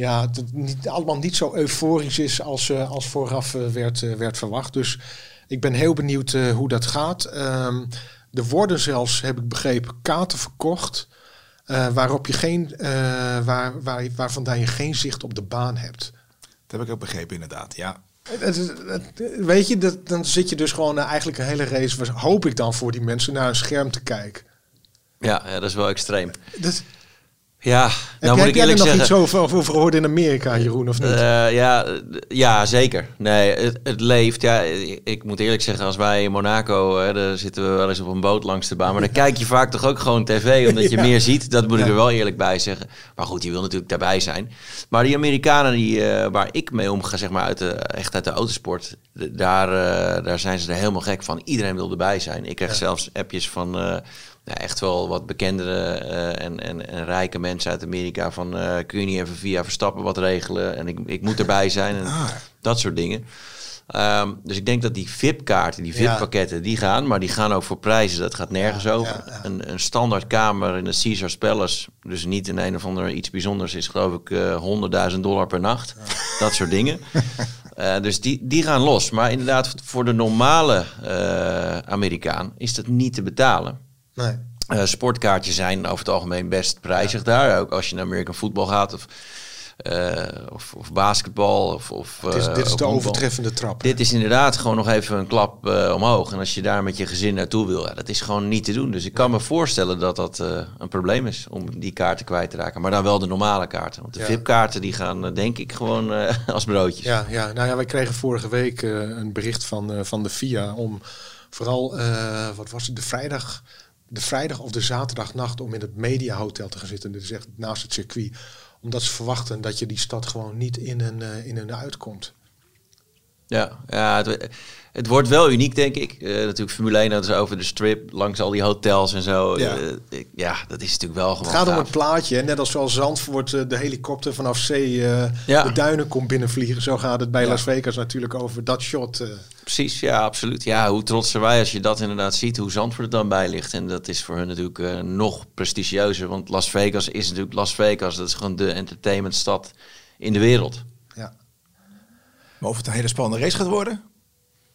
Ja, dat het niet, allemaal niet zo euforisch is als, eh, als vooraf eh, werd, eh, werd verwacht. Dus ik ben heel benieuwd eh, hoe dat gaat. Ehm, er worden zelfs, heb ik begrepen, kaarten verkocht. eh, waarop je geen, eh, waar, waar, waarvan je geen zicht op de baan hebt. Dat heb ik ook begrepen, inderdaad. Ja. Weet je, dat, dan zit je dus gewoon eigenlijk een hele race, hoop ik dan voor die mensen, naar een scherm te kijken. Ja, ja dat is wel extreem. Dat, Ja, heb nou moet ik heb jij er eerlijk nog zeggen... iets over, over gehoord in Amerika, Jeroen, of niet? Eh, ja, ja, zeker. Nee, het, het leeft. Ja, ik, ik moet eerlijk zeggen, als wij in Monaco, hè, daar zitten we wel eens op een boot langs de baan. Maar dan kijk je vaak toch ook gewoon tv, omdat je Ja. meer ziet. Dat moet ik er wel eerlijk bij zeggen. Maar goed, je wil natuurlijk daarbij zijn. Maar die Amerikanen die, eh, waar ik mee omga, zeg maar, uit de, echt uit de autosport, daar, eh, daar zijn ze er helemaal gek van. Iedereen wil erbij zijn. Ik krijg zelfs appjes van... eh, echt wel wat bekendere eh, en, en, en rijke mensen uit Amerika van eh, kun je niet even via Verstappen wat regelen en ik, ik moet erbij zijn en Ah. dat soort dingen. Ehm, dus ik denk dat die VIP-kaarten, die Ja. VIP-pakketten, die gaan, maar die gaan ook voor prijzen. Dat gaat nergens over. ja. Een, een standaard kamer in de Caesars Palace, dus niet in een of ander iets bijzonders, is geloof ik eh 100.000 dollar per nacht. Dat soort dingen. Eh, dus die, die gaan los. Maar inderdaad, voor de normale eh, Amerikaan is dat niet te betalen. Nee. Eh, sportkaartjes zijn over het algemeen best prijzig daar. Ook als je naar American voetbal gaat of, eh, of, of basketbal. Of, of, Dit is, eh, dit is de overtreffende trap. Dit is inderdaad gewoon nog even een klap omhoog. En als je daar met je gezin naartoe wil, ja, dat is gewoon niet te doen. Dus ik kan me voorstellen dat dat een probleem is om die kaarten kwijt te raken. Maar dan wel de normale kaarten. Want de Ja. VIP-kaarten die gaan denk ik gewoon als broodjes. Ja, ja, nou ja, wij kregen vorige week een bericht van, van de FIA om vooral, wat was het, de vrijdag, de vrijdag of de zaterdagnacht om in het Media Hotel te gaan zitten. Is echt naast het circuit. Omdat ze verwachten dat je die stad gewoon niet in en, eh, in en uitkomt. Ja, ja het, het wordt wel uniek, denk ik. Eh, natuurlijk Formule 1, dat is over de strip, langs al die hotels en zo. Ja. Ja, ik- ja dat is natuurlijk wel gewoon Het gaat om het plaatje. hè. Net als zoals Zandvoort eh, de helikopter vanaf zee eh, Ja. de duinen komt binnenvliegen. Zo gaat het bij Ja. Las Vegas natuurlijk over dat shot. Precies, ja, absoluut. Ja, hoe trots zijn wij als je dat inderdaad ziet, hoe Zandvoort er dan bij ligt. En dat is voor hun natuurlijk eh, nog prestigieuzer. Want Las Vegas is natuurlijk Las Vegas. Dat is gewoon de entertainmentstad in de wereld. ja. Maar of het een hele spannende race gaat worden,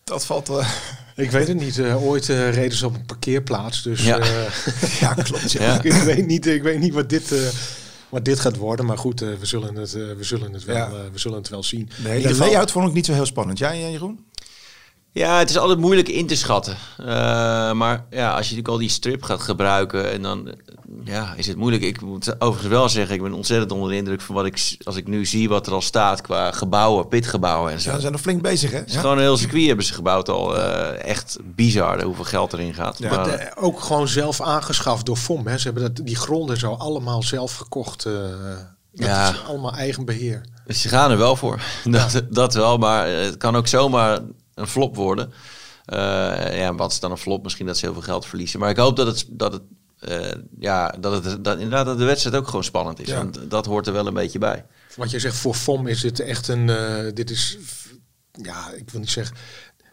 dat valt... eh, Ik weet het niet. eh, ooit eh, reden ze op een parkeerplaats. Dus Ja. eh, ja, klopt. Ja. Ja. ik, weet niet, ik weet niet wat dit, eh, wat dit gaat worden. Maar goed, eh, we, zullen het, eh, we, zullen het wel, Ja. eh, we zullen het wel zien. De hele layout vond ik niet zo heel spannend. Jij, Jeroen? Ja, het is altijd moeilijk in te schatten. Eh, maar ja, als je natuurlijk al die strip gaat gebruiken, en dan eh, ja, is het moeilijk. Ik moet overigens wel zeggen, ik ben ontzettend onder de indruk van wat ik, als ik nu zie wat er al staat qua gebouwen, pitgebouwen en zo. Ja, ze zijn nog flink bezig, hè? Het is Ja. gewoon een heel circuit hebben ze gebouwd al. eh, echt bizar hoeveel geld erin gaat. Ja. Maar, ook gewoon zelf aangeschaft door FOM. Hè. Ze hebben dat, die gronden zo allemaal zelf gekocht. eh dat Ja. is allemaal eigen beheer. Dus ze gaan er wel voor. Dat, dat wel, maar het kan ook zomaar een flop worden. Eh, ja, wat is dan een flop? Misschien dat ze heel veel geld verliezen. Maar ik hoop dat het, dat het, eh, ja, dat het dat, inderdaad dat de wedstrijd ook gewoon spannend is. Ja. Want dat hoort er wel een beetje bij. Wat je zegt, voor FOM is dit echt een... eh, dit is, ja, ik wil niet zeggen...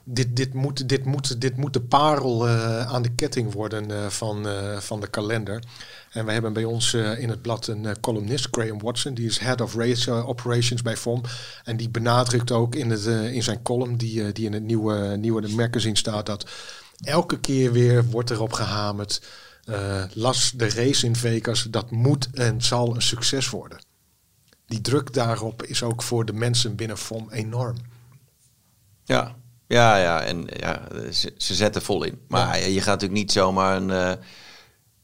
Dit, dit, moet, dit, moet, dit moet de parel eh, aan de ketting worden eh, van, eh, van de kalender. En we hebben bij ons in het blad een columnist, Graham Watson. Die is Head of Race Operations bij FOM. En die benadrukt ook in, het, in zijn column, die, die in het nieuwe, nieuwe magazine staat, dat elke keer weer wordt erop gehamerd. eh, las de race in Vegas, dat moet en zal een succes worden die druk daarop is ook voor de mensen binnen FOM enorm. Ja, ja, ja. En ja, ze, ze zetten vol in. Maar ja, je gaat natuurlijk niet zomaar een... eh,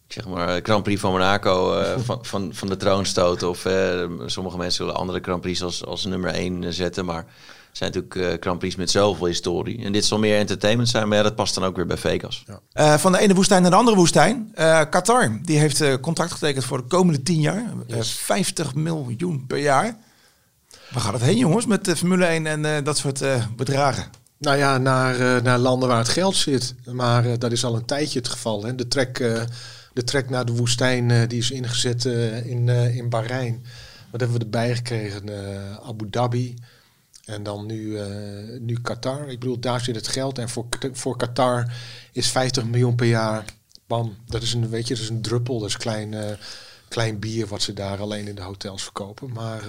ik zeg maar Grand Prix van Monaco eh, van, van, van de troon stoten. Of eh, sommige mensen willen andere Grand Prix als, als nummer 1 zetten. Maar zijn natuurlijk eh, Grand Prix met zoveel historie. En dit zal meer entertainment zijn, maar ja, dat past dan ook weer bij Vegas. Eh, van de ene woestijn naar de andere woestijn. Eh, Qatar, die heeft eh, contract getekend voor de komende 10 jaar. Eh, 50 miljoen per jaar. Waar gaat het heen, jongens, met de Formule 1 en eh, dat soort eh, bedragen? Nou ja, naar, eh, naar landen waar het geld zit. Maar eh, dat is al een tijdje het geval. Hè. De, trek, eh, de trek naar de woestijn die is ingezet in, in Bahrein. Wat hebben we erbij gekregen? Abu Dhabi. En dan nu, nu Qatar. Ik bedoel, daar zit het geld. En voor, voor Qatar is 50 miljoen per jaar. Bam, dat is een, weet je, dat is een druppel. Dat is klein, klein bier wat ze daar alleen in de hotels verkopen. Maar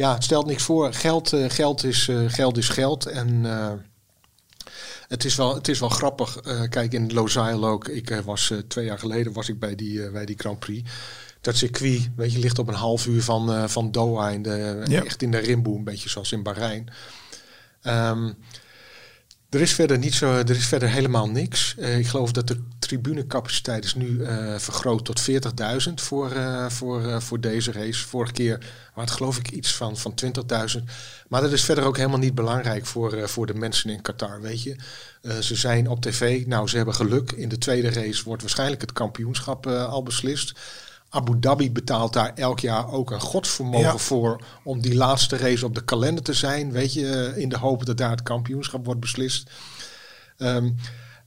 ja, het stelt niks voor. Geld, eh, geld, is, eh, geld is geld. En eh, het, is wel, het is wel grappig. Kijk, in Losail ook. Ik was twee jaar geleden was ik bij die, bij die Grand Prix. Dat circuit, weet je, ligt op een half uur van, van Doha. In de, Ja. Echt in de rimboe, een beetje zoals in Bahrein. Ehm, Er is verder niet zo, er is verder helemaal niks. Uh, ik geloof dat de tribunecapaciteit is nu uh, vergroot tot 40.000 voor, uh, voor, voor deze race. Vorige keer waren het geloof ik iets van, van 20.000. Maar dat is verder ook helemaal niet belangrijk voor, voor de mensen in Qatar, weet je. ze zijn op tv, nou ze hebben geluk. In de tweede race wordt waarschijnlijk het kampioenschap al beslist. Abu Dhabi betaalt daar elk jaar ook een godsvermogen voor om die laatste race op de kalender te zijn. Weet je, eh, in de hoop dat daar het kampioenschap wordt beslist. Um,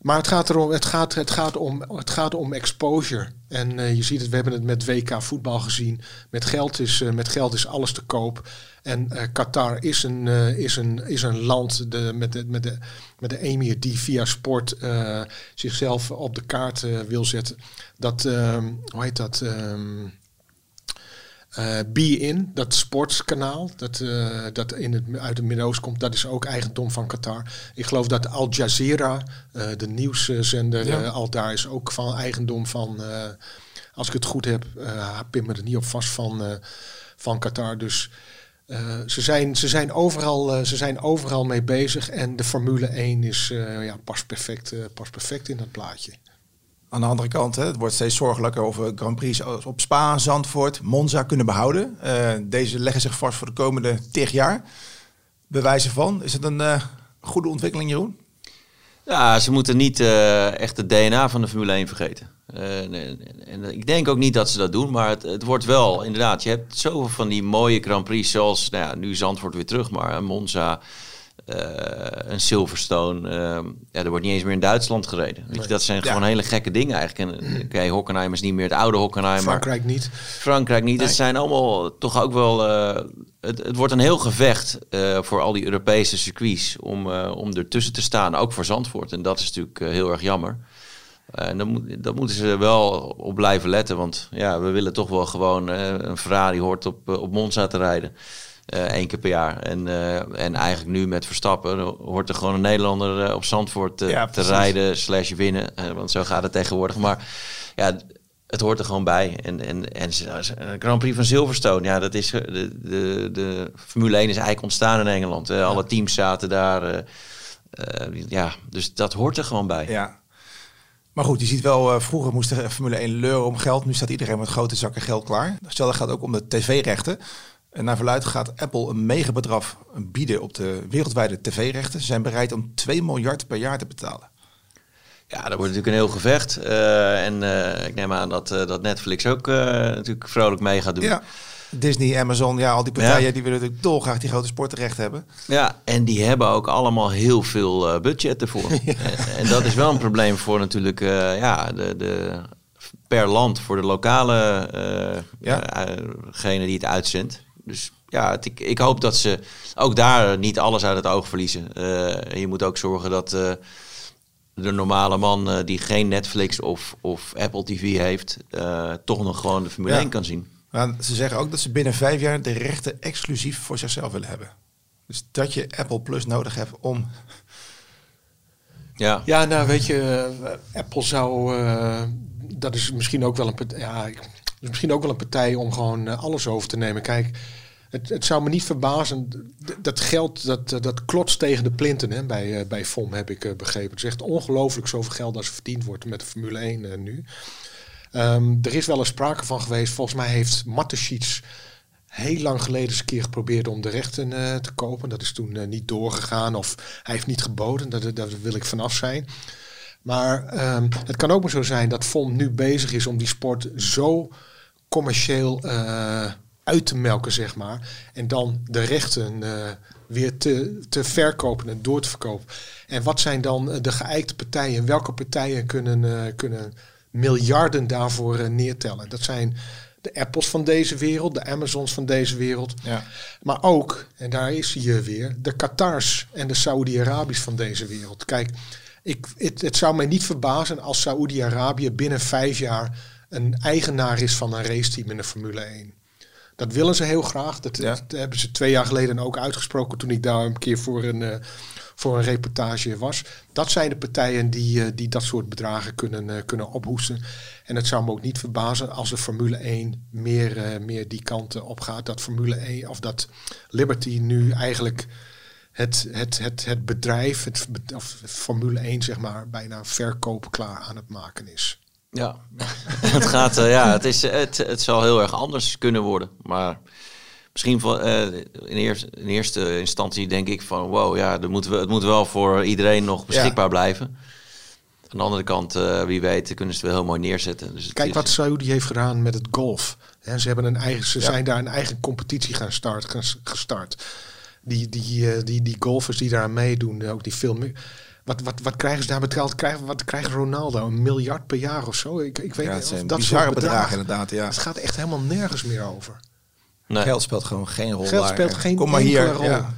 maar het gaat, erom, het, gaat, het, gaat om, het gaat om exposure. En uh, je ziet het, we hebben het met WK voetbal gezien. Met geld is, uh, met geld is alles te koop. En uh, Qatar is een, is een, is een land met, de, met, de, met de emir die via sport zichzelf op de kaart wil zetten. Dat, ehm, hoe heet dat? Um, uh, Be In, dat sportskanaal, dat, uh, dat in het, uit het Midden-Oosten komt, dat is ook eigendom van Qatar. Ik geloof dat Al Jazeera, uh, de nieuwszender, ja. al daar is ook van eigendom van, als ik het goed heb, pin me er niet op vast van, van Qatar. Dus ze, zijn, ze, zijn overal, ze zijn overal mee bezig en de Formule 1 is, ja, pas, perfect, pas perfect in dat plaatje. Aan de andere kant, hè, het wordt steeds zorgelijker of we Grand Prix op Spa, Zandvoort, Monza kunnen behouden. Uh, deze leggen zich vast voor de komende tig jaar. Bewijzen van. Is het een uh, goede ontwikkeling, Jeroen? Ja, ze moeten niet uh, echt het DNA van de Formule 1 vergeten. en ik denk ook niet dat ze dat doen, maar het, het, wordt wel, inderdaad, je hebt zoveel van die mooie Grand Prix, zoals nou nu Zandvoort weer terug, maar Monza, uh, een Silverstone. Uh, ja, er wordt niet eens meer in Duitsland gereden. Weet je, dat zijn gewoon hele gekke dingen eigenlijk. En oké, okay, Hockenheim is niet meer het oude Hockenheim. Frankrijk niet. Frankrijk niet. Nee. Het zijn allemaal toch ook wel... Uh, het, het, wordt een heel gevecht voor al die Europese circuits om, om ertussen te staan. Ook voor Zandvoort. En dat is natuurlijk heel erg jammer. En dan, moet, dan moeten ze wel op blijven letten. Want ja, we willen toch wel gewoon... een Ferrari hoort op, op Monza te rijden. Uh, één keer per jaar. En, uh, en eigenlijk nu met Verstappen hoort er gewoon een Nederlander uh, op Zandvoort ja, te rijden slash winnen. want zo gaat het tegenwoordig. Maar ja, het hoort er gewoon bij. En, en, en Grand Prix van Silverstone, ja, dat is de, de, de Formule 1 is eigenlijk ontstaan in Engeland. Ja. Alle teams zaten daar. ja, dus dat hoort er gewoon bij. Ja. Maar goed, je ziet wel, vroeger moest de Formule 1 leuren om geld. Nu staat iedereen met grote zakken geld klaar. Stel, gaat ook om de tv-rechten. En naar verluid gaat Apple een megabedrag bieden op de wereldwijde tv-rechten. Ze zijn bereid om 2 miljard per jaar te betalen. Ja, dat wordt natuurlijk een heel gevecht. Uh, en uh, ik neem aan dat, uh, dat Netflix ook natuurlijk vrolijk mee gaat doen. Ja. Disney, Amazon, ja, al die partijen ja. die willen natuurlijk dolgraag die grote sportrechten hebben. Ja, en die hebben ook allemaal heel veel budget ervoor. ja. en, en, dat is wel een probleem voor natuurlijk ja, de, de, per land, voor de lokale ja. die het uitzendt. Dus ja, het, ik, ik hoop dat ze ook daar niet alles uit het oog verliezen. Uh, je moet ook zorgen dat uh, de normale man uh, die geen Netflix of, of Apple TV heeft, toch nog gewoon de Formule ja. 1 kan zien. Maar ze zeggen ook dat ze binnen vijf jaar de rechten exclusief voor zichzelf willen hebben. Dus dat je Apple Plus nodig hebt om. Ja, ja nou weet je, Apple zou. dat is misschien ook wel een. Ja, is misschien ook wel een partij om gewoon uh, alles over te nemen. Kijk, het, het, zou me niet verbazen. Dat geld dat, dat klotst tegen de plinten hè, bij, uh, bij FOM, heb ik begrepen. Het is echt ongelooflijk zoveel geld als verdiend wordt met de Formule 1 nu. Um, er is wel eens sprake van geweest. Volgens mij heeft Sheets heel lang geleden eens een keer geprobeerd om de rechten te kopen. Dat is toen niet doorgegaan of hij heeft niet geboden. Daar, daar wil ik vanaf zijn. Maar um, het kan ook maar zo zijn dat FOM nu bezig is om die sport zo commercieel uh, uit te melken, zeg maar. En dan de rechten uh, weer te, te verkopen en door te verkopen. En wat zijn dan de geëikte partijen? Welke partijen kunnen, uh, kunnen miljarden daarvoor neertellen? Dat zijn de Apples van deze wereld, de Amazons van deze wereld. Ja. Maar ook, en daar is je weer, de Qatars en de Saudi-Arabisch van deze wereld. Kijk, ik, het, het zou mij niet verbazen als Saoedi-Arabië binnen vijf jaar een eigenaar is van een raceteam in de Formule 1. Dat willen ze heel graag. Dat, ja. dat, hebben ze twee jaar geleden ook uitgesproken toen ik daar een keer voor een, uh, voor een reportage was. Dat zijn de partijen die, uh, die dat soort bedragen kunnen, uh, kunnen ophoesten. En het zou me ook niet verbazen als de Formule 1 meer, meer die kant op gaat. Dat Formule 1 of dat Liberty nu eigenlijk het, het, het, het bedrijf, het, of Formule 1 zeg maar, bijna verkoop klaar aan het maken is. Ja, het gaat, eh, ja, het, is, het, het zal heel erg anders kunnen worden. Maar misschien van, eh, in, eerste, in eerste instantie denk ik van, wow, ja, er moet, het moet wel voor iedereen nog beschikbaar blijven. Aan de andere kant, eh, wie weet, kunnen ze het wel heel mooi neerzetten. Dus Kijk is- wat Saudi heeft gedaan met het golf. Hè, ze hebben een eigen, ze zijn daar een eigen competitie gaan start, ges- gestart. Die, die, eh, die, die golfers die daar meedoen, eh, ook die veel meer. Wat, wat, wat krijgen ze daar betaald? Krijgen, wat krijgt Ronaldo? Een miljard per jaar of zo? Ik, ik weet Ja, niet het of zijn dat bizarre soort bedragen bedragen. inderdaad. Ja. Het gaat echt helemaal nergens meer over. Nee. Geld speelt gewoon geen rol. Geld daar. speelt geen Kom maar enkele hier. rol. Ja.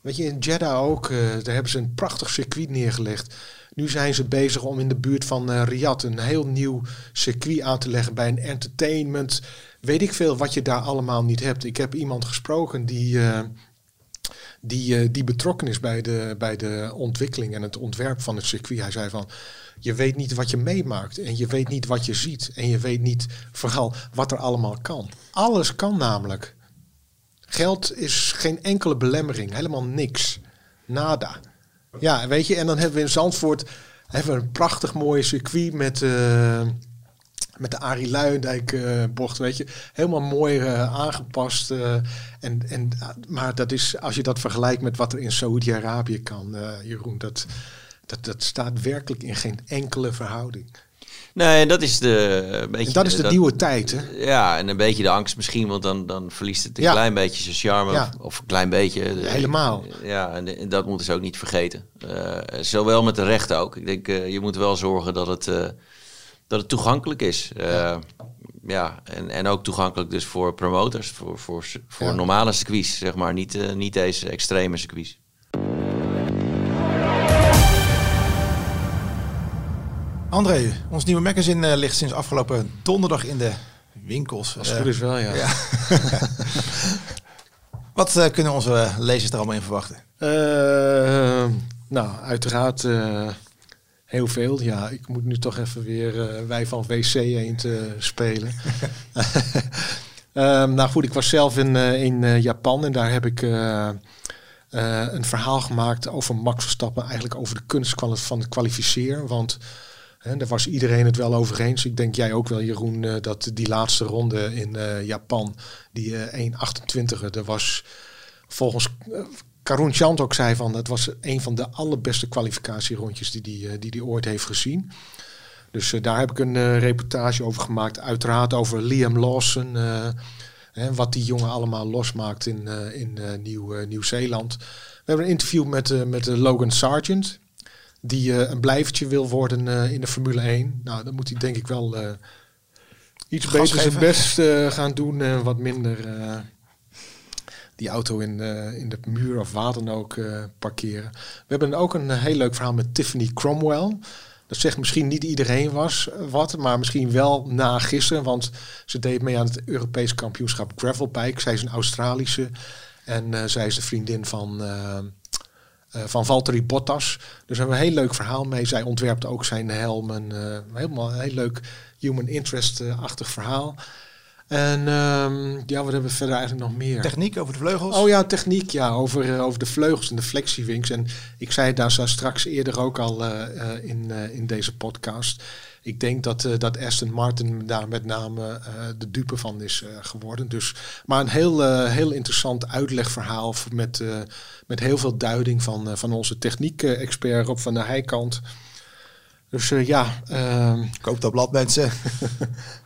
Weet je, in Jeddah ook, eh, daar hebben ze een prachtig circuit neergelegd. Nu zijn ze bezig om in de buurt van eh Riyadh een heel nieuw circuit aan te leggen bij een entertainment. Weet ik veel wat je daar allemaal niet hebt. Ik heb iemand gesproken die, eh, die, eh, die betrokken is bij de, bij de ontwikkeling en het ontwerp van het circuit. Hij zei van, je weet niet wat je meemaakt en je weet niet wat je ziet. En je weet niet vooral wat er allemaal kan. Alles kan namelijk. Geld is geen enkele belemmering, helemaal niks. Nada. Ja, weet je, en dan hebben we in Zandvoort hebben we een prachtig mooi circuit met, eh, met de Arie Luijendijk eh, bocht, weet je. Helemaal mooi eh, aangepast. eh, en, en, maar dat is, als je dat vergelijkt met wat er in Saoedi-Arabië kan, Jeroen, dat, dat, dat staat werkelijk in geen enkele verhouding. Nee, dat is de... een beetje En dat is de nieuwe tijd, hè? Ja, en een beetje de angst misschien, want dan, dan verliest het een Ja. klein beetje zijn charme. Ja. Of, een klein beetje. helemaal. Ja, en, en dat moeten ze ook niet vergeten. Zowel met de rechten ook. Ik denk, je moet wel zorgen dat het, dat het toegankelijk is. Eh, ja, en, en ook toegankelijk dus voor promoters, voor, voor, voor Ja. normale circuits, zeg maar. Niet, eh, niet deze extreme circuits. André, ons nieuwe magazine eh, ligt sinds afgelopen donderdag in de winkels. Als het goed is wel, ja. ja. Wat eh, kunnen onze lezers er allemaal in verwachten? Eh, nou, uiteraard eh, heel veel. Ja, ik moet nu toch even weer eh, wij van WC Eend eh spelen. Ehm, nou goed, ik was zelf in, eh, in Japan en daar heb ik een verhaal gemaakt over Max Verstappen. Eigenlijk over de kunst van het kwalificeren. Want hè, daar was iedereen het wel over eens. Ik denk jij ook wel, Jeroen, dat die laatste ronde in Japan, die eh 1.28, er was volgens Karun Chand ook zei van het was een van de allerbeste kwalificatierondjes die die, eh, die die ooit heeft gezien. Dus eh, daar heb ik een eh, reportage over gemaakt. Uiteraard over Liam Lawson. hè, wat die jongen allemaal losmaakt in, in Nieuw, Nieuw-Zeeland. We hebben een interview met, met Logan Sargent. Die een blijvertje wil worden in de Formule 1. Nou, dan moet hij denk ik wel iets Gas beter zijn best gaan doen. en wat minder die auto in, eh, in de muur of waar dan ook eh, parkeren. We hebben ook een eh, heel leuk verhaal met Tiffany Cromwell. Dat zegt misschien niet iedereen was wat, maar misschien wel na gisteren. Want ze deed mee aan het Europees kampioenschap gravelbike. Zij is een Australische en zij is de vriendin van, van Valtteri Bottas. Dus we een heel leuk verhaal mee. Zij ontwerpt ook zijn helmen. helemaal een heel leuk human interest-achtig verhaal. En ehm, ja, wat hebben we verder eigenlijk nog meer? Techniek over de vleugels? Oh ja, techniek, ja, over, eh, over de vleugels en de flexiewings. En ik zei het daar zo straks eerder ook al eh, eh, in, in deze podcast. Ik denk dat, dat Aston Martin daar met name de dupe van is geworden. Dus, maar een heel, heel interessant uitlegverhaal met, met heel veel duiding van, van onze techniek-expert op van de heikant. Dus ja, ehm, Koop dat blad, mensen.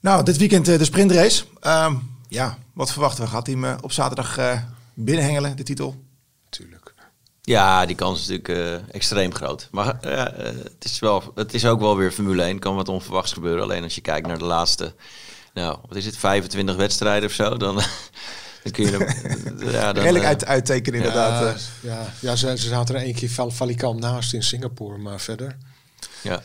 nou, dit weekend eh, de sprintrace. Ehm, ja, wat verwachten we? Gaat hij hem eh, op zaterdag eh, binnenhengelen, de titel? natuurlijk. Ja, die kans is natuurlijk eh, extreem groot. Maar het, is wel, het is ook wel weer Formule 1. Kan wat onverwachts gebeuren. Alleen als je kijkt naar de laatste, nou, wat is het, 25 wedstrijden of zo, dan, dan kun je hem... ja, dan, Redelijk uit, uittekenen inderdaad. Ja, ja, ja ze, ze zaten er één keer val- valikant naast in Singapore, maar verder. ja.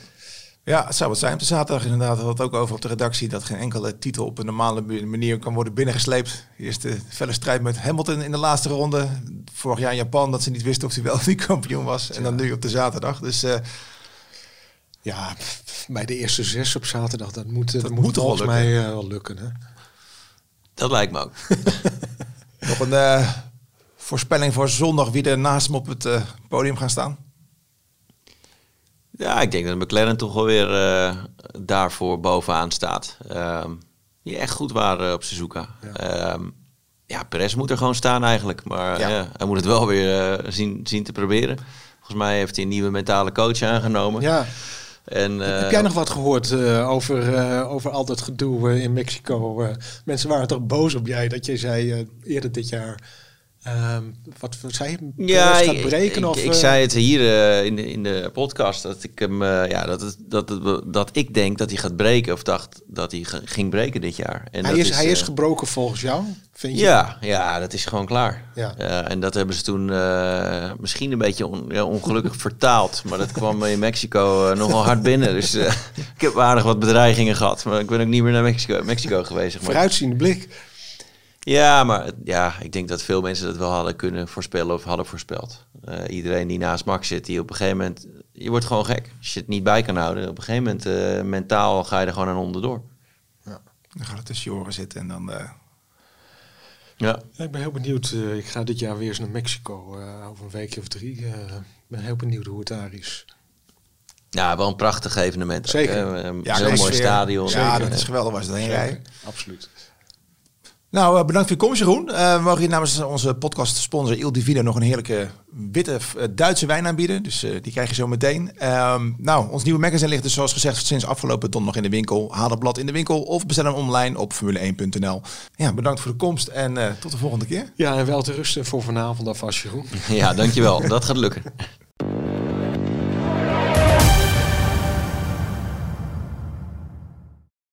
Ja, het zou wat zijn. Op de zaterdag inderdaad had het ook over op de redactie dat geen enkele titel op een normale manier kan worden binnengesleept. Eerst de felle strijd met Hamilton in de laatste ronde. Vorig jaar in Japan dat ze niet wisten of hij wel of niet kampioen was. En dan nu op de zaterdag. Dus eh, Ja, bij de eerste zes op zaterdag, dat moet, dat moet volgens mij eh, wel lukken. Hè? Dat lijkt me ook. nog een eh, voorspelling voor zondag wie er naast hem op het podium gaan staan? Ja, ik denk dat McLaren toch wel weer eh, daarvoor bovenaan staat. Ehm, die echt goed waren op Suzuka. Ja. ja, Perez moet er gewoon staan eigenlijk. Maar ja. hij moet het wel weer zien, zien te proberen. Volgens mij heeft hij een nieuwe mentale coach aangenomen. Ja. En, Heb jij nog wat gehoord uh, over, uh, over al dat gedoe in Mexico? mensen waren toch boos op jij dat je zei eerder dit jaar Ehm, wat zei je? Ja, gaat breken, ik, of, ik, zei het hier uh, in, de, in de podcast dat ik hem, uh, ja, dat, het, dat, het, dat ik denk dat hij gaat breken of dacht dat hij ging breken dit jaar. En hij, is, is, hij is eh, gebroken volgens jou, vind je? Ja, ja dat is gewoon klaar. Ja. en dat hebben ze toen misschien een beetje on, ja, ongelukkig vertaald, maar dat kwam in Mexico nogal hard binnen. Dus ik heb aardig wat bedreigingen gehad, maar ik ben ook niet meer naar Mexico, Mexico geweest. Zeg maar. Vooruitziende blik. Ja, maar ja, ik denk dat veel mensen dat wel hadden kunnen voorspellen of hadden voorspeld. Uh, iedereen die naast Max zit, die op een gegeven moment... Je wordt gewoon gek. Als je het niet bij kan houden, op een gegeven moment uh, mentaal ga je er gewoon aan onderdoor. Ja, dan gaat het tussen je oren zitten en dan... Uh... Ja. Ik ben heel benieuwd. ik ga dit jaar weer eens naar Mexico over een weekje of drie. Ik ben heel benieuwd hoe het daar is. Ja, wel een prachtig evenement. Zeker. Ook, ja, heel mooi stadion. Ja, dat is geweldig was het heen rijden. Absoluut. Nou, uh, bedankt voor je komst, Jeroen. Uh, we mogen hier namens onze podcast sponsor Il Divino nog een heerlijke witte uh, Duitse wijn aanbieden. Dus die krijg je zo meteen. Um, nou, ons nieuwe magazine ligt dus zoals gezegd sinds afgelopen donderdag in de winkel. Haal het blad in de winkel of bestel hem online op formule1.nl. Ja, bedankt voor de komst en tot de volgende keer. Ja, en wel te rusten voor vanavond alvast, Jeroen. ja, dankjewel. Dat gaat lukken.